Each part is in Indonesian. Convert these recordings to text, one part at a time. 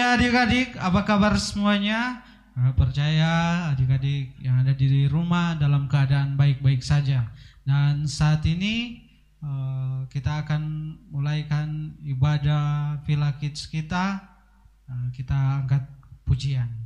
Haleluya adik-adik, apa kabar semuanya? Eh, Percaya adik-adik yang ada di rumah dalam keadaan baik-baik saja. Dan saat ini eh, kita akan mulaikan ibadah Villa Kids kita. Eh, Kita angkat pujian.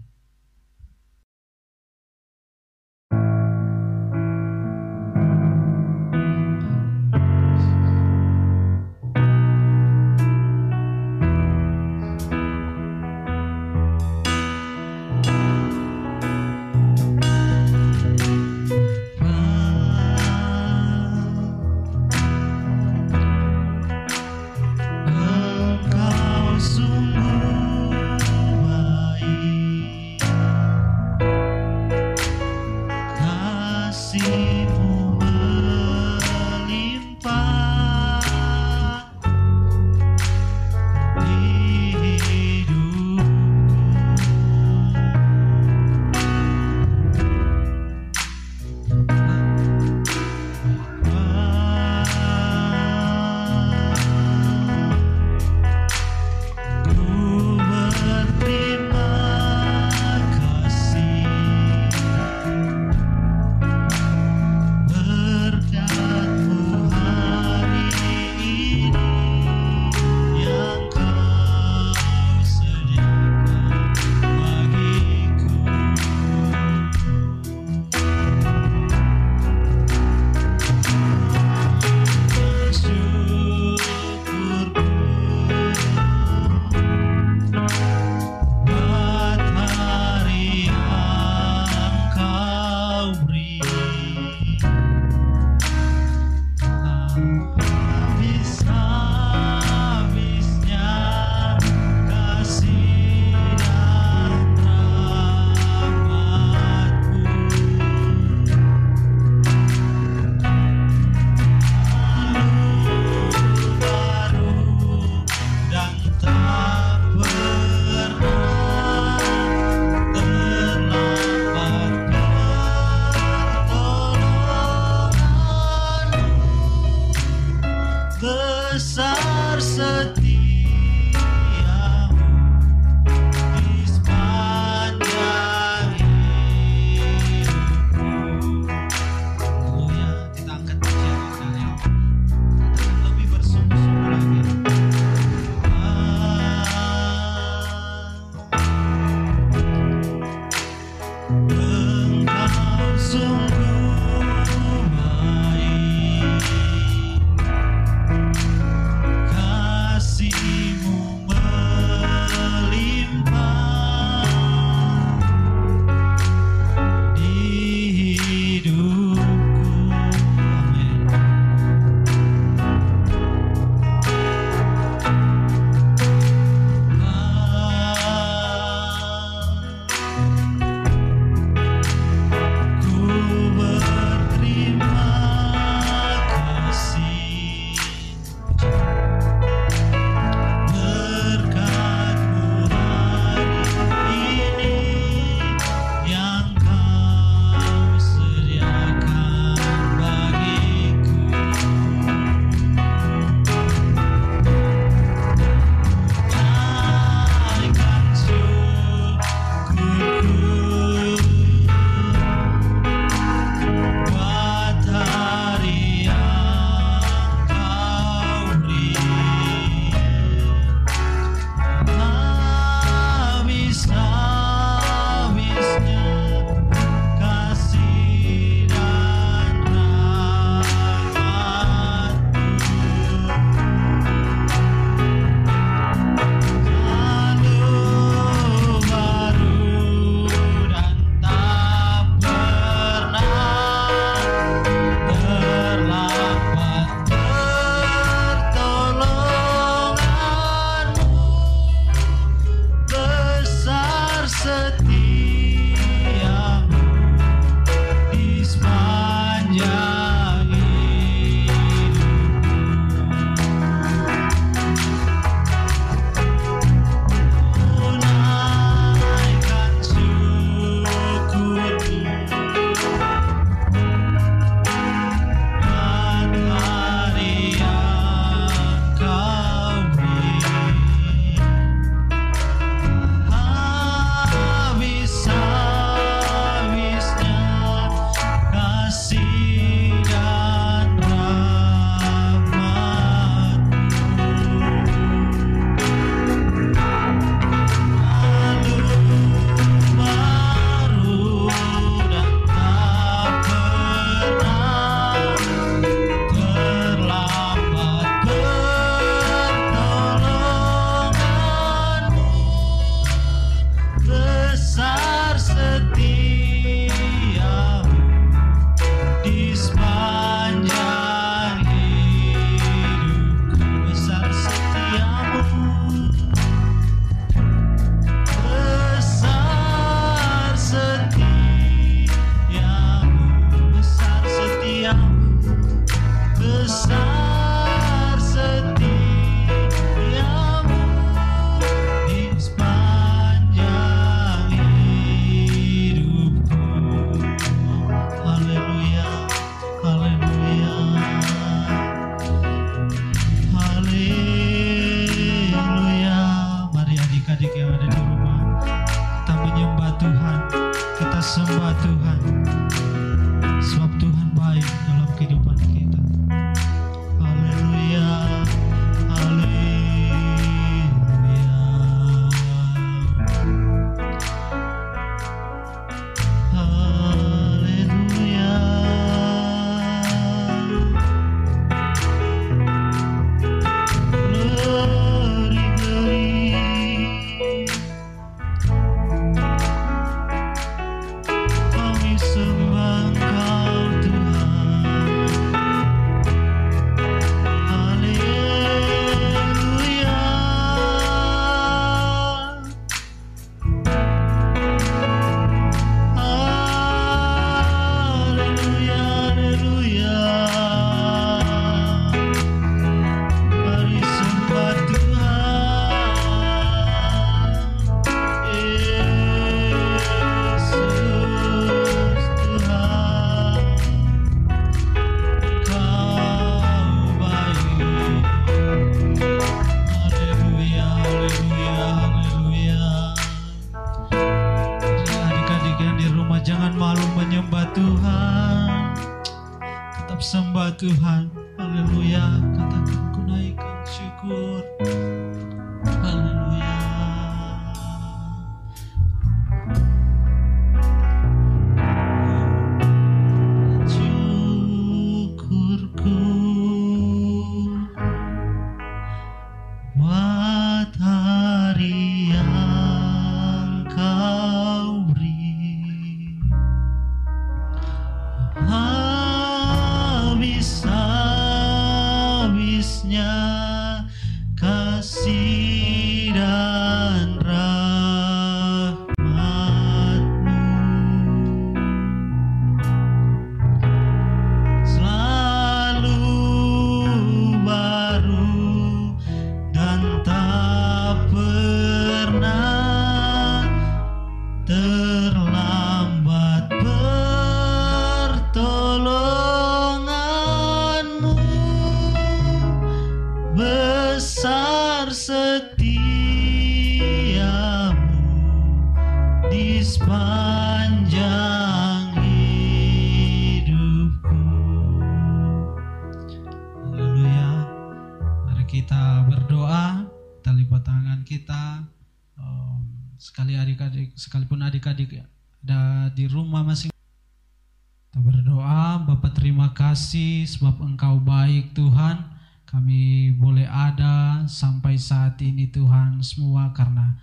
Ada di rumah masing kita berdoa, Bapak terima kasih sebab Engkau baik Tuhan. Kami boleh ada sampai saat ini Tuhan semua karena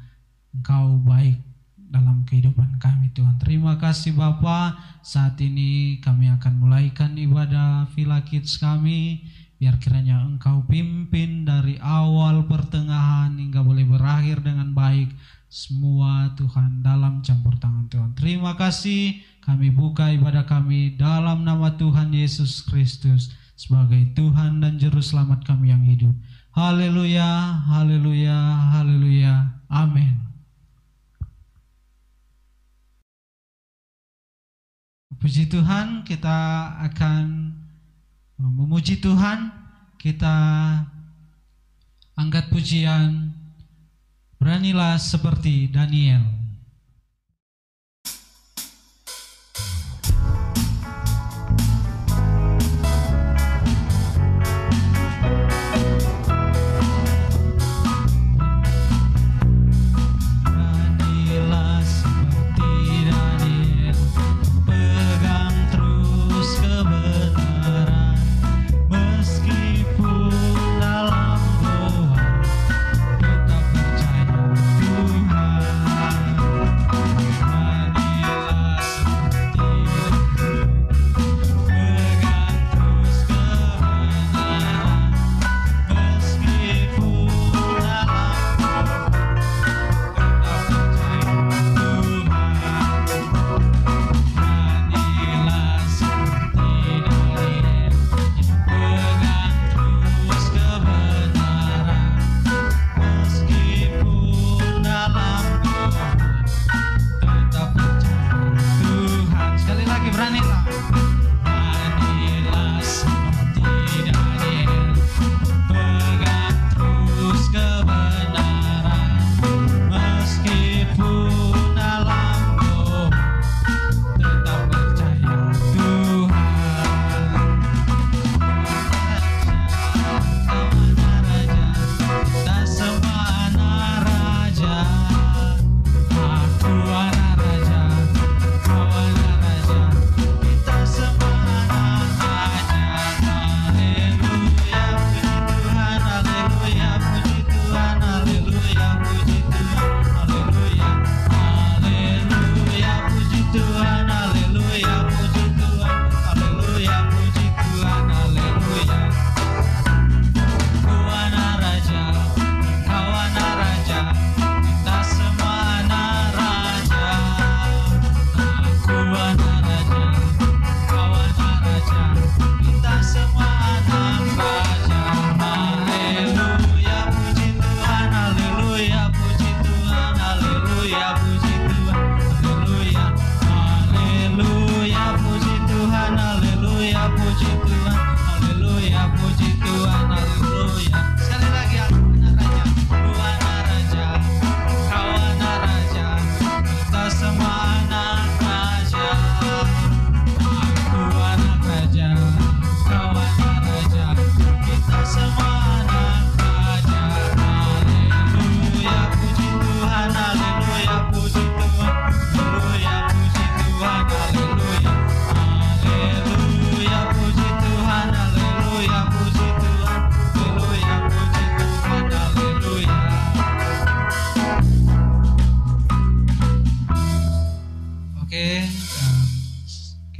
Engkau baik dalam kehidupan kami Tuhan. Terima kasih Bapak. Saat ini kami akan mulaikan ibadah Villa Kids kami. Biar kiranya Engkau pimpin dari awal pertengahan hingga boleh berakhir dengan baik semua Tuhan dalam campur tangan Tuhan. Terima kasih kami buka ibadah kami dalam nama Tuhan Yesus Kristus sebagai Tuhan dan Juru Selamat kami yang hidup. Haleluya, haleluya, haleluya. Amin. Puji Tuhan, kita akan memuji Tuhan. Kita angkat pujian Beranilah seperti Daniel.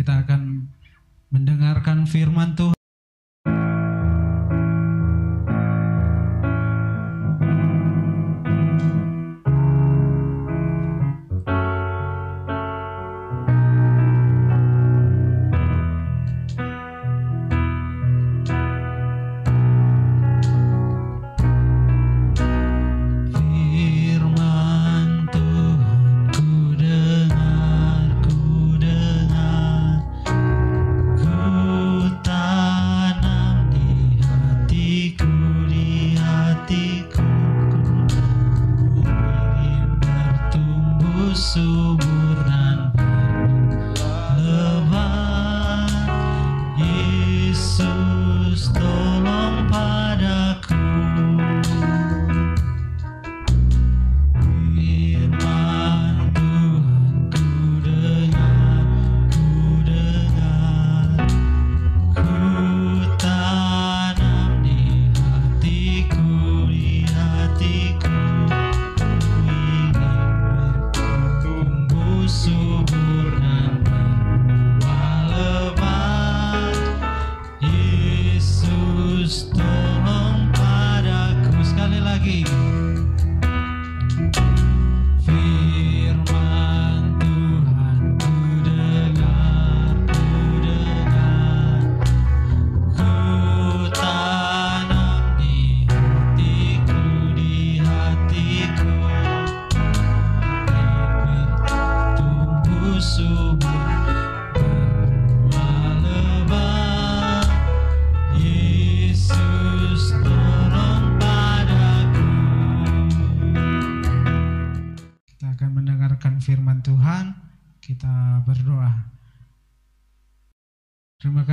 Kita akan mendengarkan firman Tuhan.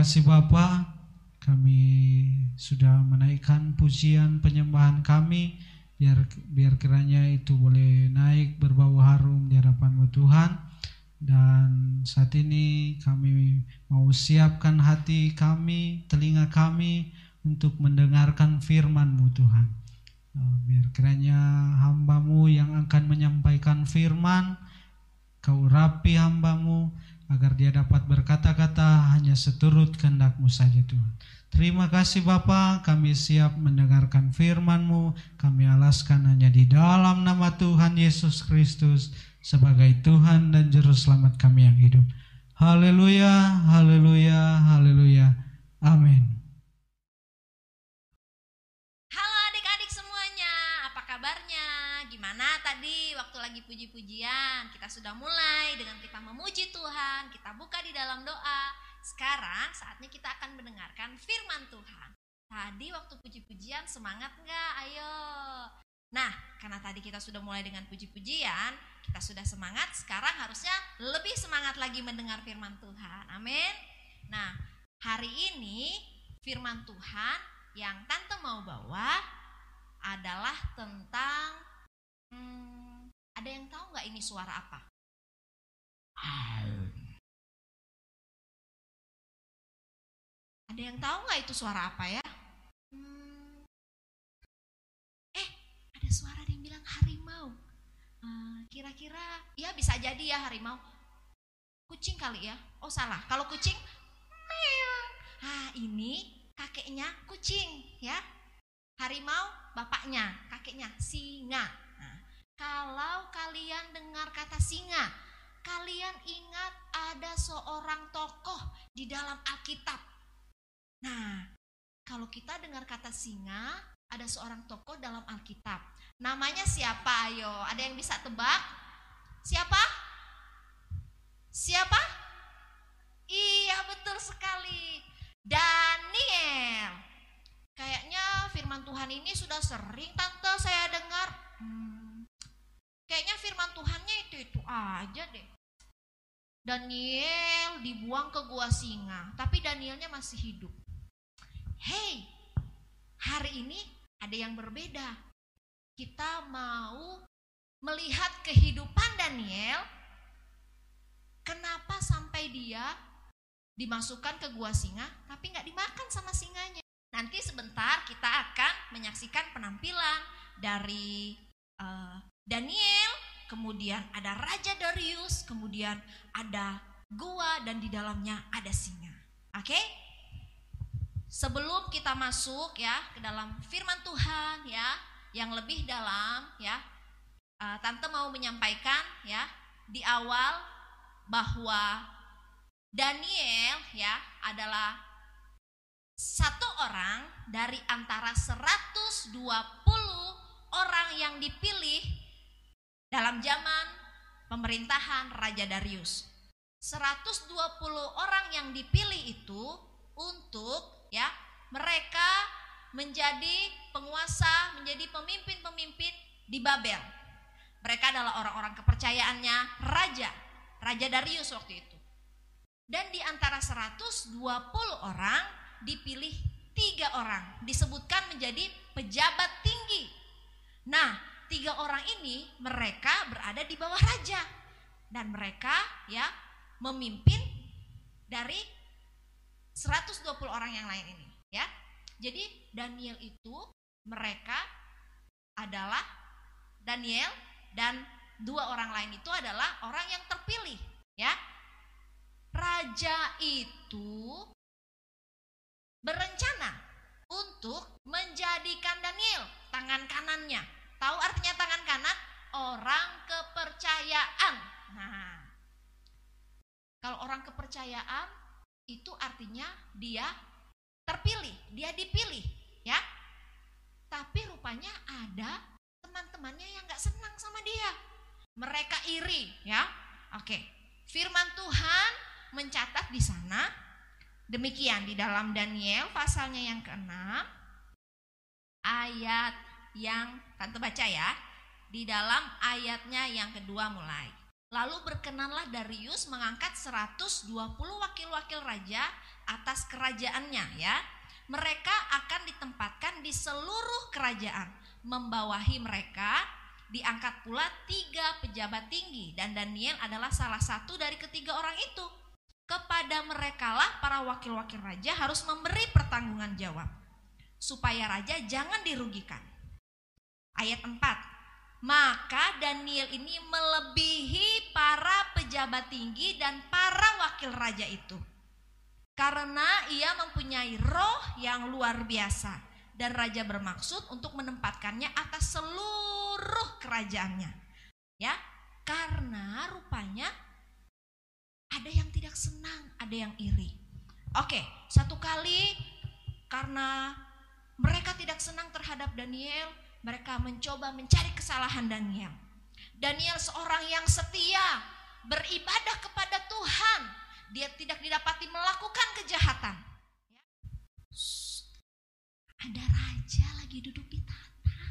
Kasih Bapak kami sudah menaikkan pujian penyembahan kami. Biar biar kiranya itu boleh naik berbau harum di hadapanmu Tuhan. Dan saat ini kami mau siapkan hati kami telinga kami untuk mendengarkan firman-Mu Tuhan. Eh, biar kiranya hambamu yang akan menyampaikan firman kau rapi hambamu agar dia dapat berkata-kata hanya seturut kehendakmu saja Tuhan. Terima kasih Bapa, kami siap mendengarkan firman-Mu, kami alaskan hanya di dalam nama Tuhan Yesus Kristus sebagai Tuhan dan Juru Selamat kami yang hidup. Haleluya, haleluya, haleluya. Amin. Lagi puji-pujian? Kita sudah mulai dengan kita memuji Tuhan, kita buka di dalam doa. Sekarang saatnya kita akan mendengarkan firman Tuhan. Tadi waktu puji-pujian semangat nggak? Ayo. Nah, karena tadi kita sudah mulai dengan puji-pujian, kita sudah semangat, sekarang harusnya lebih semangat lagi mendengar firman Tuhan. Amin. Nah, hari ini firman Tuhan yang tante mau bawa adalah tentang hmm, ada yang tahu nggak ini suara apa? Ada yang tahu nggak itu suara apa ya? Hmm, eh, ada suara yang bilang harimau. Eh, Kira-kira, ya bisa jadi ya harimau. Kucing kali ya? Oh salah. Kalau kucing. Ah ini kakeknya kucing ya. Harimau bapaknya, kakeknya singa. Kalau kalian dengar kata singa, kalian ingat ada seorang tokoh di dalam Alkitab. Nah, kalau kita dengar kata singa, ada seorang tokoh dalam Alkitab. Namanya siapa? Ayo, ada yang bisa tebak? Siapa? Siapa? Iya, betul sekali. Daniel. Kayaknya firman Tuhan ini sudah sering tante saya dengar. Hmm, kayaknya firman Tuhannya itu-itu aja deh. Daniel dibuang ke gua singa, tapi Danielnya masih hidup. Hey, hari ini ada yang berbeda. Kita mau melihat kehidupan Daniel. Kenapa sampai dia dimasukkan ke gua singa, tapi nggak dimakan sama singanya? Nanti sebentar kita akan menyaksikan penampilan dari eh, Daniel, kemudian ada Raja Darius, kemudian ada gua dan di dalamnya ada singa. Oke? Sebelum kita masuk ya ke dalam firman Tuhan ya, yang lebih dalam ya, eh, tante mau menyampaikan ya di awal bahwa Daniel ya adalah satu orang dari antara 120 orang yang dipilih dalam zaman pemerintahan Raja Darius. 120 orang yang dipilih itu untuk ya mereka menjadi penguasa, menjadi pemimpin-pemimpin di Babel. Mereka adalah orang-orang kepercayaannya raja, Raja Darius waktu itu. Dan di antara 120 orang dipilih tiga orang disebutkan menjadi pejabat tinggi. Nah, tiga orang ini mereka berada di bawah raja dan mereka ya memimpin dari 120 orang yang lain ini ya. Jadi Daniel itu mereka adalah Daniel dan dua orang lain itu adalah orang yang terpilih ya. Raja itu berencana untuk menjadikan Daniel tangan kanannya. Tahu artinya tangan kanan? Orang kepercayaan. Nah, kalau orang kepercayaan itu artinya dia terpilih, dia dipilih, ya. Tapi rupanya ada teman-temannya yang nggak senang sama dia. Mereka iri, ya. Oke. Firman Tuhan mencatat di sana demikian di dalam Daniel pasalnya yang ke-6 ayat yang tante baca ya. Di dalam ayatnya yang kedua mulai. Lalu berkenanlah Darius mengangkat 120 wakil-wakil raja atas kerajaannya ya. Mereka akan ditempatkan di seluruh kerajaan. Membawahi mereka diangkat pula tiga pejabat tinggi dan Daniel adalah salah satu dari ketiga orang itu. Kepada merekalah para wakil-wakil raja harus memberi pertanggungan jawab supaya raja jangan dirugikan. Ayat 4. Maka Daniel ini melebihi para pejabat tinggi dan para wakil raja itu. Karena ia mempunyai roh yang luar biasa dan raja bermaksud untuk menempatkannya atas seluruh kerajaannya. Ya, karena rupanya ada yang tidak senang, ada yang iri. Oke, satu kali karena mereka tidak senang terhadap Daniel, mereka mencoba mencari kesalahan Daniel. Daniel seorang yang setia, beribadah kepada Tuhan. Dia tidak didapati melakukan kejahatan. Ada raja lagi duduk di tanah.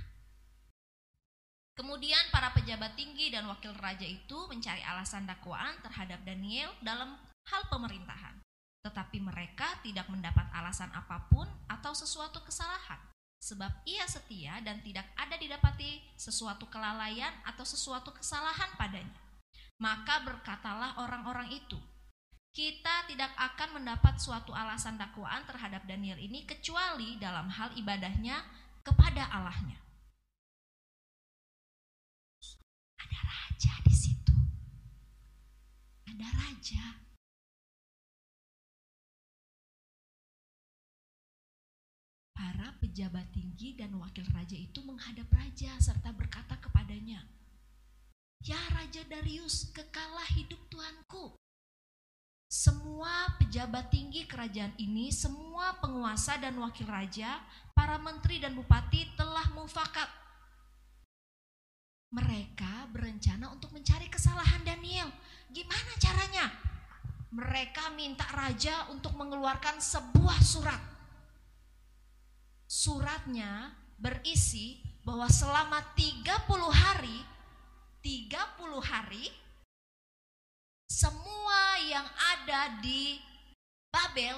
Kemudian para pejabat tinggi dan wakil raja itu mencari alasan dakwaan terhadap Daniel dalam hal pemerintahan. Tetapi mereka tidak mendapat alasan apa pun atau sesuatu kesalahan. Sebab ia setia dan tidak ada didapati sesuatu kelalaian atau sesuatu kesalahan padanya. Maka berkatalah orang-orang itu, kita tidak akan mendapat suatu alasan dakwaan terhadap Daniel ini kecuali dalam hal ibadahnya kepada Allahnya. Ada raja di situ. Ada raja. Para pejabat tinggi dan wakil raja itu menghadap raja serta berkata kepadanya, Ya Raja Darius, kekalah hidup Tuanku. Semua pejabat tinggi kerajaan ini, semua penguasa dan wakil raja, para menteri dan bupati telah mufakat mereka berencana untuk mencari kesalahan Daniel. Gimana caranya? Mereka minta raja untuk mengeluarkan sebuah surat. Suratnya berisi bahwa selama 30 hari 30 hari semua yang ada di Babel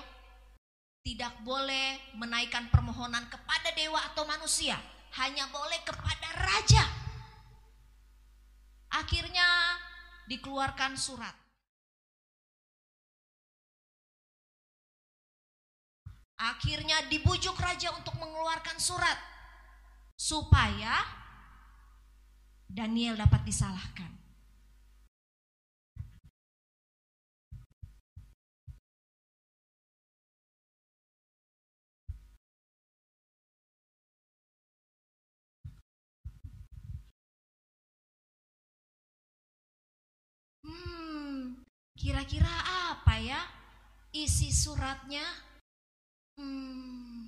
tidak boleh menaikkan permohonan kepada dewa atau manusia, hanya boleh kepada raja. Akhirnya dikeluarkan surat. Akhirnya dibujuk raja untuk mengeluarkan surat supaya Daniel dapat disalahkan. Kira-kira apa ya isi suratnya? Hmm.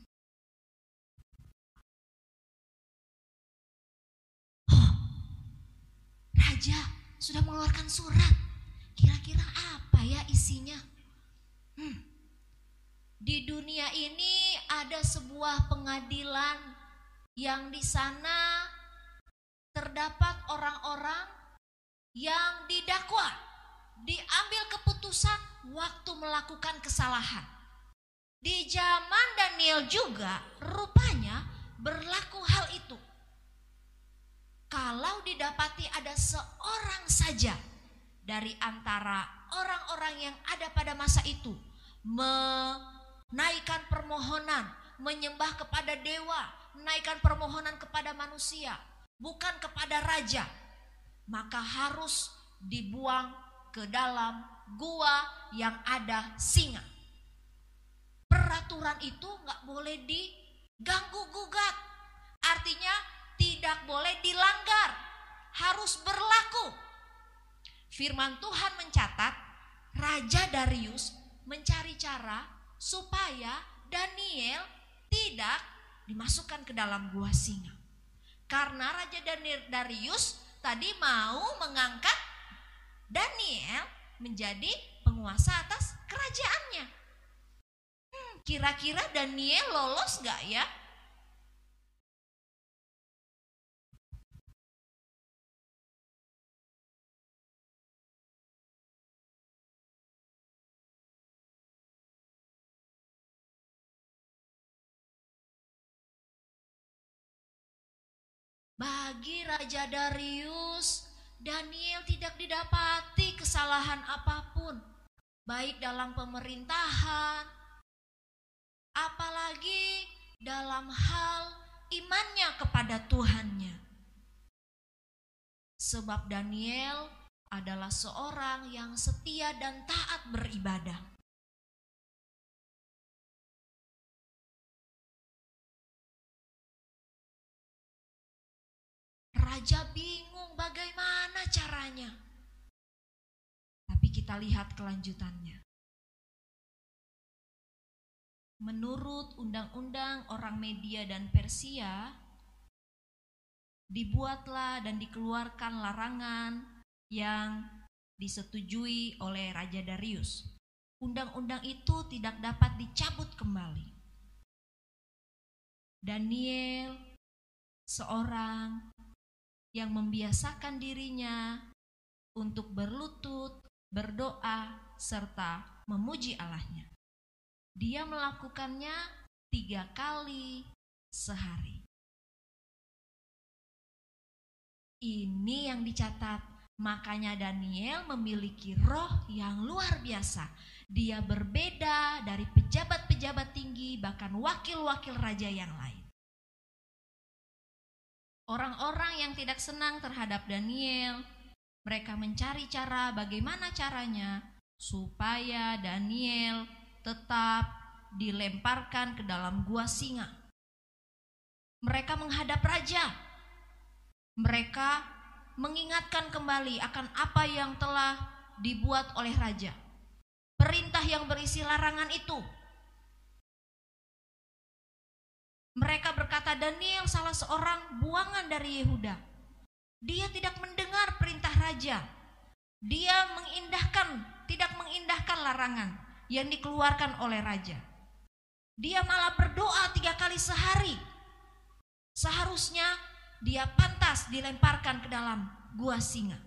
Raja sudah mengeluarkan surat. Kira-kira apa ya isinya? Hmm. Di dunia ini ada sebuah pengadilan yang di sana terdapat orang-orang yang didakwa diambil keputusan waktu melakukan kesalahan. Di zaman Daniel juga rupanya berlaku hal itu. Kalau didapati ada seorang saja dari antara orang-orang yang ada pada masa itu menaikkan permohonan, menyembah kepada dewa, menaikkan permohonan kepada manusia, bukan kepada raja, maka harus dibuang ke dalam gua yang ada singa. Peraturan itu nggak boleh di ganggu gugat. Artinya tidak boleh dilanggar, harus berlaku. Firman Tuhan mencatat Raja Darius mencari cara supaya Daniel tidak dimasukkan ke dalam gua singa. Karena Raja Darius tadi mau mengangkat Daniel menjadi penguasa atas kerajaannya. Kira-kira Daniel lolos gak ya? Bagi Raja Darius, Daniel tidak didapati kesalahan apa pun, baik dalam pemerintahan, apalagi dalam hal imannya kepada Tuhannya. Sebab Daniel adalah seorang yang setia dan taat beribadah. Raja bingung bagaimana caranya. Tapi kita lihat kelanjutannya. Menurut undang-undang orang Media dan Persia, dibuatlah dan dikeluarkan larangan yang disetujui oleh Raja Darius. Undang-undang itu tidak dapat dicabut kembali. Daniel, seorang yang membiasakan dirinya untuk berlutut, berdoa, serta memuji Allahnya. Dia melakukannya tiga kali sehari. Ini yang dicatat. Makanya Daniel memiliki roh yang luar biasa. Dia berbeda dari pejabat-pejabat tinggi, bahkan wakil-wakil raja yang lain. Orang-orang yang tidak senang terhadap Daniel, mereka mencari cara bagaimana caranya supaya Daniel tetap dilemparkan ke dalam gua singa. Mereka menghadap raja. Mereka mengingatkan kembali akan apa yang telah dibuat oleh raja. Perintah yang berisi larangan itu Mereka berkata Daniel salah seorang buangan dari Yehuda. Dia tidak mendengar perintah raja. Dia mengindahkan, tidak mengindahkan larangan yang dikeluarkan oleh raja. Dia malah berdoa tiga kali sehari. Seharusnya dia pantas dilemparkan ke dalam gua singa.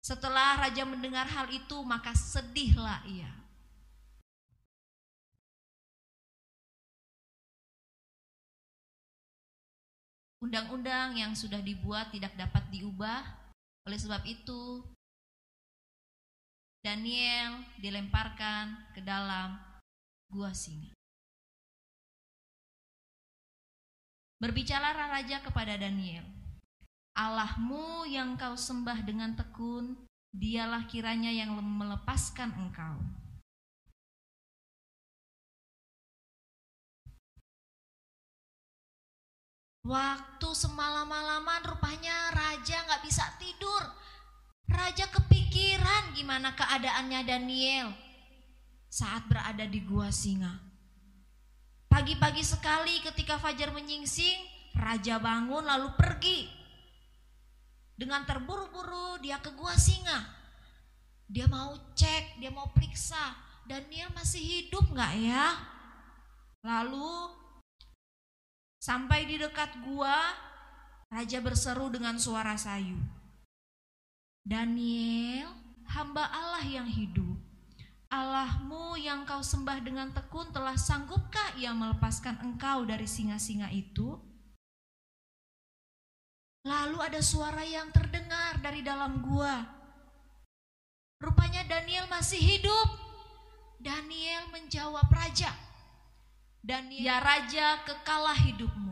Setelah raja mendengar hal itu, maka sedihlah ia. Undang-undang yang sudah dibuat tidak dapat diubah. Oleh sebab itu, Daniel dilemparkan ke dalam gua singa. Berbicara raja kepada Daniel, Allahmu yang kau sembah dengan tekun, dialah kiranya yang melepaskan engkau. Waktu semalam-malaman rupanya raja nggak bisa tidur. Raja kepikiran gimana keadaannya Daniel saat berada di gua singa. Pagi-pagi sekali ketika fajar menyingsing, raja bangun lalu pergi. Dengan terburu-buru dia ke gua singa. Dia mau cek, dia mau periksa, Daniel masih hidup nggak ya? Lalu Sampai di dekat gua, raja berseru dengan suara sayu. Daniel, hamba Allah yang hidup. Allahmu yang kau sembah dengan tekun telah sanggupkah ia melepaskan engkau dari singa-singa itu? Lalu ada suara yang terdengar dari dalam gua. Rupanya Daniel masih hidup. Daniel menjawab raja, dan ya raja kekalah hidupmu.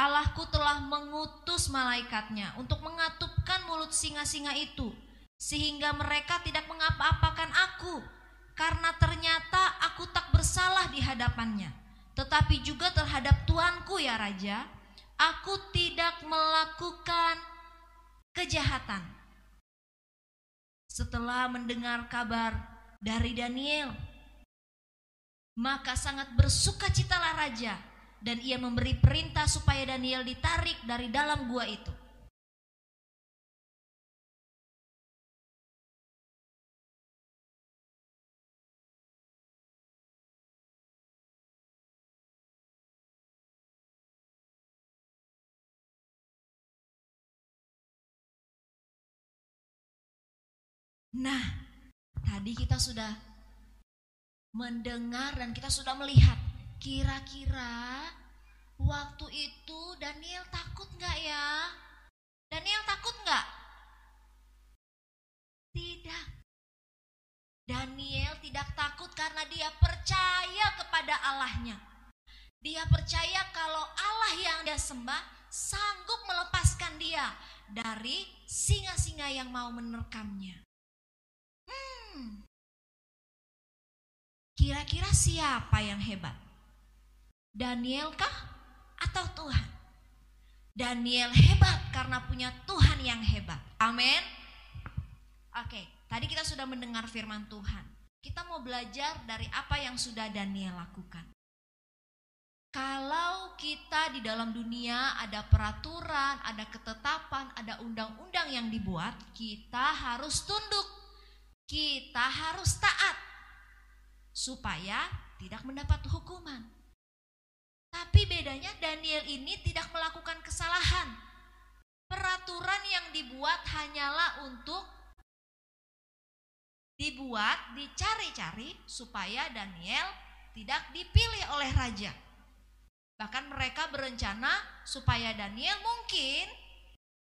Allahku telah mengutus malaikatnya untuk mengatupkan mulut singa-singa itu sehingga mereka tidak mengapa-apakan aku karena ternyata aku tak bersalah di hadapannya tetapi juga terhadap tuanku ya raja, aku tidak melakukan kejahatan. Setelah mendengar kabar dari Daniel, maka sangat bersukacitalah raja dan ia memberi perintah supaya Daniel ditarik dari dalam gua itu. Nah, tadi kita sudah mendengar dan kita sudah melihat kira-kira waktu itu Daniel takut nggak ya? Daniel takut nggak? Tidak. Daniel tidak takut karena dia percaya kepada Allahnya. Dia percaya kalau Allah yang dia sembah sanggup melepaskan dia dari singa-singa yang mau menerkamnya. Hmm. Kira-kira siapa yang hebat? Daniel kah atau Tuhan? Daniel hebat karena punya Tuhan yang hebat. Amin. Oke, tadi kita sudah mendengar firman Tuhan. Kita mau belajar dari apa yang sudah Daniel lakukan. Kalau kita di dalam dunia ada peraturan, ada ketetapan, ada undang-undang yang dibuat, kita harus tunduk. Kita harus taat supaya tidak mendapat hukuman. Tapi bedanya Daniel ini tidak melakukan kesalahan. Peraturan yang dibuat hanyalah untuk dibuat, dicari-cari supaya Daniel tidak dipilih oleh raja. Bahkan mereka berencana supaya Daniel mungkin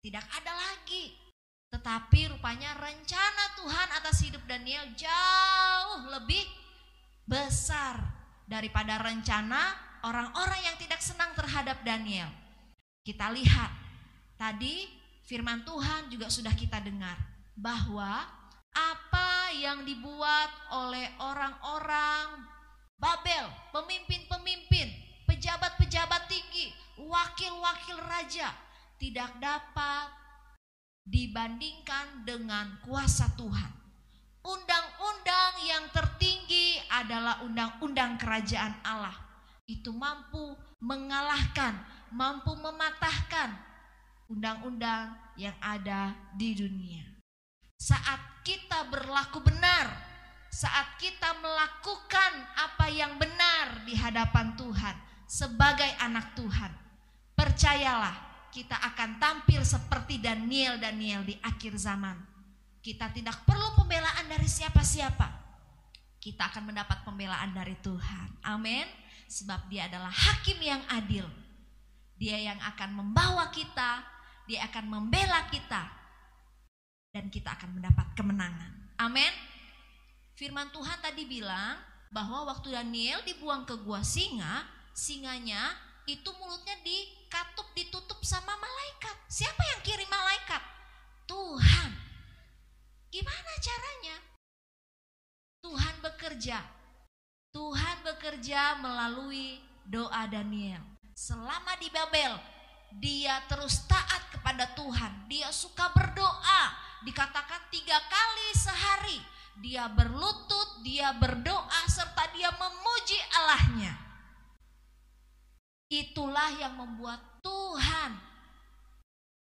tidak ada lagi. Tetapi rupanya rencana Tuhan atas hidup Daniel jauh lebih besar daripada rencana orang-orang yang tidak senang terhadap Daniel. Kita lihat tadi firman Tuhan juga sudah kita dengar bahwa apa yang dibuat oleh orang-orang Babel, pemimpin-pemimpin, pejabat-pejabat tinggi, wakil-wakil raja tidak dapat dibandingkan dengan kuasa Tuhan. Undang-undang yang tertinggi adalah undang-undang kerajaan Allah. Itu mampu mengalahkan, mampu mematahkan undang-undang yang ada di dunia. Saat kita berlaku benar, saat kita melakukan apa yang benar di hadapan Tuhan sebagai anak Tuhan, percayalah kita akan tampil seperti Daniel-Daniel di akhir zaman. Kita tidak perlu pembelaan dari siapa-siapa. Kita akan mendapat pembelaan dari Tuhan. Amin. Sebab dia adalah hakim yang adil. Dia yang akan membawa kita, dia akan membela kita. Dan kita akan mendapat kemenangan. Amin. Firman Tuhan tadi bilang bahwa waktu Daniel dibuang ke gua singa, singanya itu mulutnya dikatup ditutup sama malaikat. Siapa yang kirim malaikat? Tuhan. Gimana caranya? Tuhan bekerja. Tuhan bekerja melalui doa Daniel. Selama di Babel, dia terus taat kepada Tuhan. Dia suka berdoa. Dikatakan tiga kali sehari. Dia berlutut, dia berdoa, serta dia memuji Allahnya. Itulah yang membuat Tuhan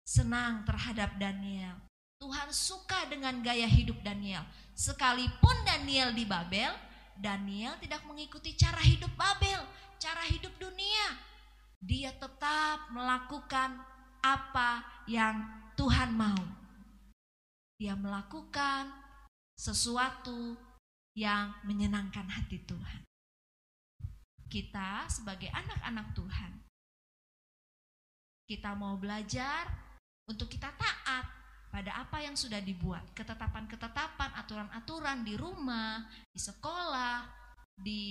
senang terhadap Daniel. Tuhan suka dengan gaya hidup Daniel. Sekalipun Daniel di Babel, Daniel tidak mengikuti cara hidup Babel, cara hidup dunia. Dia tetap melakukan apa yang Tuhan mau. Dia melakukan sesuatu yang menyenangkan hati Tuhan. Kita sebagai anak-anak Tuhan, kita mau belajar untuk kita taat pada apa yang sudah dibuat, ketetapan-ketetapan, aturan-aturan di rumah, di sekolah, di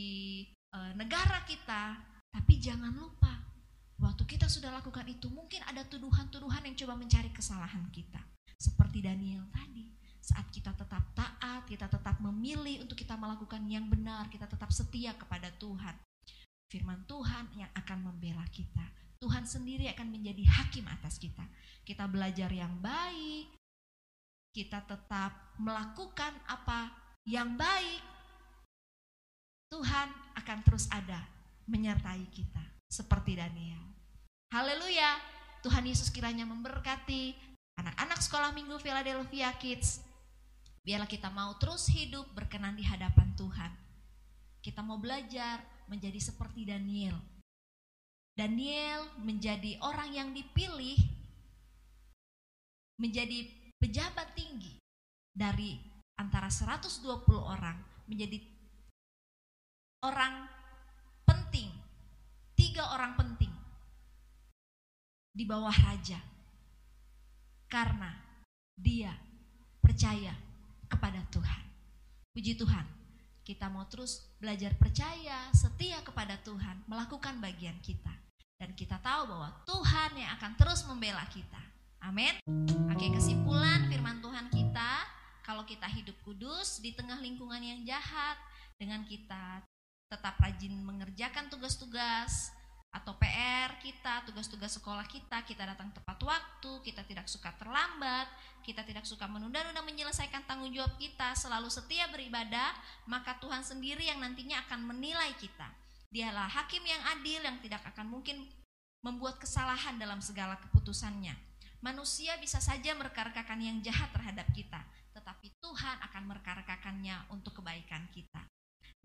e, negara kita. Tapi jangan lupa, waktu kita sudah lakukan itu, mungkin ada tuduhan-tuduhan yang coba mencari kesalahan kita. Seperti Daniel tadi, saat kita tetap taat, kita tetap memilih untuk kita melakukan yang benar, kita tetap setia kepada Tuhan. firman Tuhan yang akan membela kita. Tuhan sendiri akan menjadi hakim atas kita. Kita belajar yang baik, kita tetap melakukan apa yang baik. Tuhan akan terus ada menyertai kita seperti Daniel. Haleluya. Tuhan Yesus kiranya memberkati anak-anak sekolah minggu Philadelphia Kids. Biarlah kita mau terus hidup berkenan di hadapan Tuhan. Kita mau belajar menjadi seperti Daniel. Daniel menjadi orang yang dipilih menjadi pejabat tinggi dari antara 120 orang menjadi orang penting, tiga orang penting di bawah raja. Karena dia percaya kepada Tuhan. Puji Tuhan, kita mau terus belajar percaya, setia kepada Tuhan, melakukan bagian kita. Dan kita tahu bahwa Tuhan yang akan terus membela kita. Amin. Oke, kesimpulan kalau kita hidup kudus di tengah lingkungan yang jahat, dengan kita tetap rajin mengerjakan tugas-tugas atau PR kita, tugas-tugas sekolah kita, kita datang tepat waktu, kita tidak suka terlambat, kita tidak suka menunda-nunda menyelesaikan tanggung jawab kita, selalu setia beribadah, maka Tuhan sendiri yang nantinya akan menilai kita. Dialah hakim yang adil yang tidak akan mungkin membuat kesalahan dalam segala keputusannya. Manusia bisa saja merekarkakan yang jahat terhadap kita, tetapi Tuhan akan merekarkakannya untuk kebaikan kita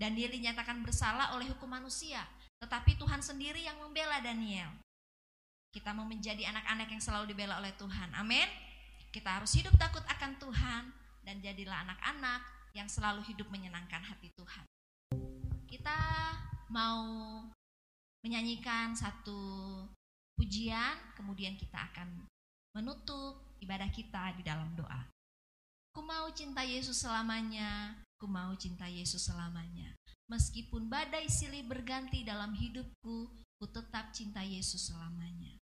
dan dia dinyatakan bersalah oleh hukum manusia. Tetapi Tuhan sendiri yang membela Daniel. Kita mau menjadi anak-anak yang selalu dibela oleh Tuhan. Amin. Kita harus hidup takut akan Tuhan dan jadilah anak-anak yang selalu hidup menyenangkan hati Tuhan. Kita mau menyanyikan satu pujian, kemudian kita akan menutup ibadah kita di dalam doa. Ku mau cinta Yesus selamanya, ku mau cinta Yesus selamanya. Meskipun badai silih berganti dalam hidupku, ku tetap cinta Yesus selamanya.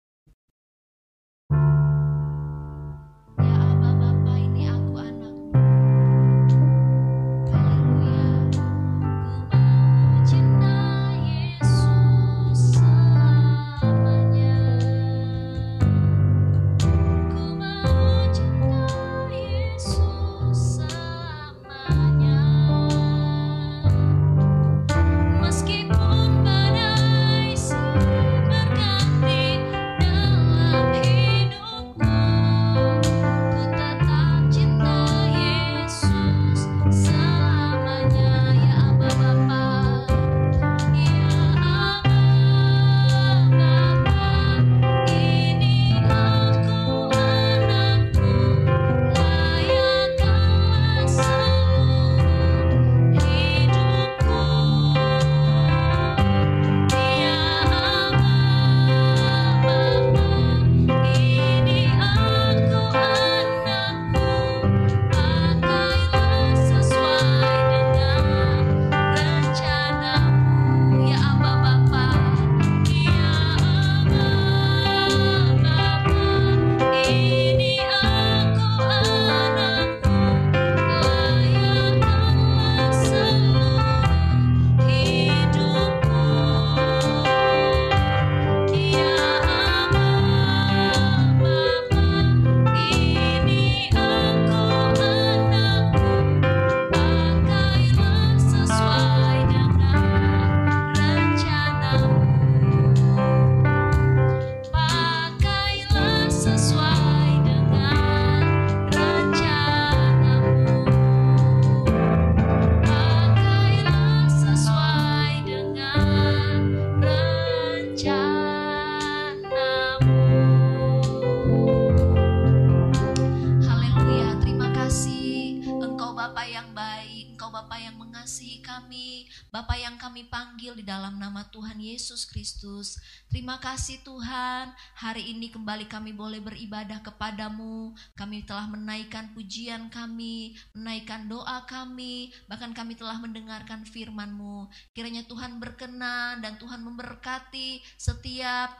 Kristus. Terima kasih Tuhan, hari ini kembali kami boleh beribadah kepadamu. Kami telah menaikkan pujian kami, menaikkan doa kami, bahkan kami telah mendengarkan firman-Mu. Kiranya Tuhan berkenan dan Tuhan memberkati setiap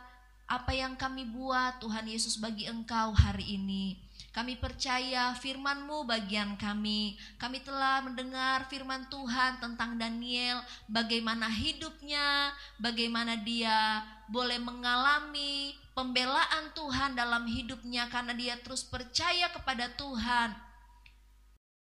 apa yang kami buat Tuhan Yesus bagi Engkau hari ini. Kami percaya firman-Mu bagian kami. Kami telah mendengar firman Tuhan tentang Daniel, bagaimana hidupnya, bagaimana dia boleh mengalami pembelaan Tuhan dalam hidupnya karena dia terus percaya kepada Tuhan.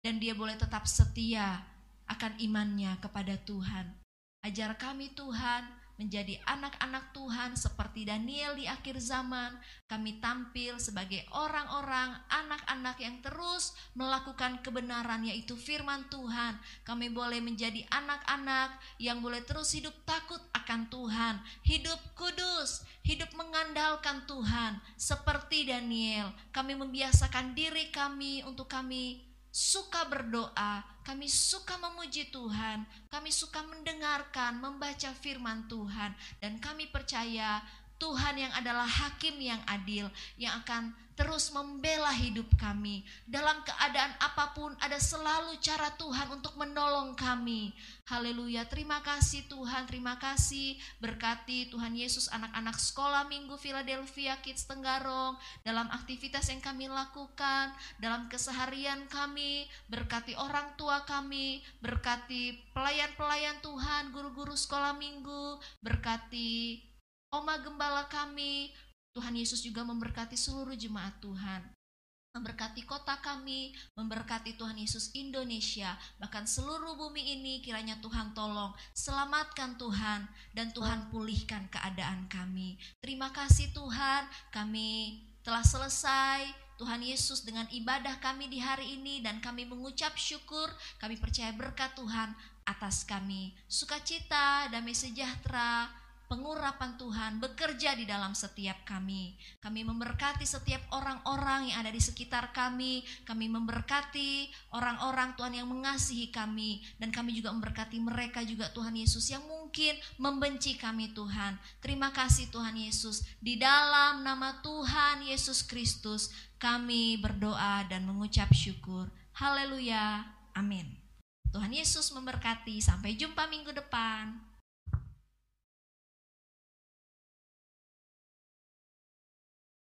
Dan dia boleh tetap setia akan imannya kepada Tuhan. Ajar kami Tuhan menjadi anak-anak Tuhan seperti Daniel di akhir zaman. Kami tampil sebagai orang-orang, anak-anak yang terus melakukan kebenaran yaitu firman Tuhan. Kami boleh menjadi anak-anak yang boleh terus hidup takut akan Tuhan, hidup kudus, hidup mengandalkan Tuhan seperti Daniel. Kami membiasakan diri kami untuk kami suka berdoa, kami suka memuji Tuhan, kami suka mendengarkan, membaca firman Tuhan, dan kami percaya Tuhan yang adalah hakim yang adil, yang akan terus membela hidup kami. Dalam keadaan apa pun ada selalu cara Tuhan untuk menolong kami. Haleluya. Terima kasih Tuhan, terima kasih. Berkati Tuhan Yesus anak-anak sekolah Minggu Philadelphia Kids Tenggarong dalam aktivitas yang kami lakukan, dalam keseharian kami, berkati orang tua kami, berkati pelayan-pelayan Tuhan, guru-guru sekolah Minggu, berkati Oma Gembala kami, Tuhan Yesus juga memberkati seluruh jemaat Tuhan. Memberkati kota kami, memberkati Tuhan Yesus Indonesia, bahkan seluruh bumi ini kiranya Tuhan tolong, selamatkan Tuhan, dan Tuhan pulihkan keadaan kami. Terima kasih Tuhan, kami telah selesai Tuhan Yesus dengan ibadah kami di hari ini dan kami mengucap syukur, kami percaya berkat Tuhan atas kami. Sukacita, damai sejahtera, pengurapan Tuhan bekerja di dalam setiap kami. Kami memberkati setiap orang-orang yang ada di sekitar kami. Kami memberkati orang-orang Tuhan yang mengasihi kami. Dan kami juga memberkati mereka juga Tuhan Yesus yang mungkin membenci kami Tuhan. Terima kasih Tuhan Yesus. Di dalam nama Tuhan Yesus Kristus kami berdoa dan mengucap syukur. Haleluya. Amin. Tuhan Yesus memberkati. Sampai jumpa minggu depan.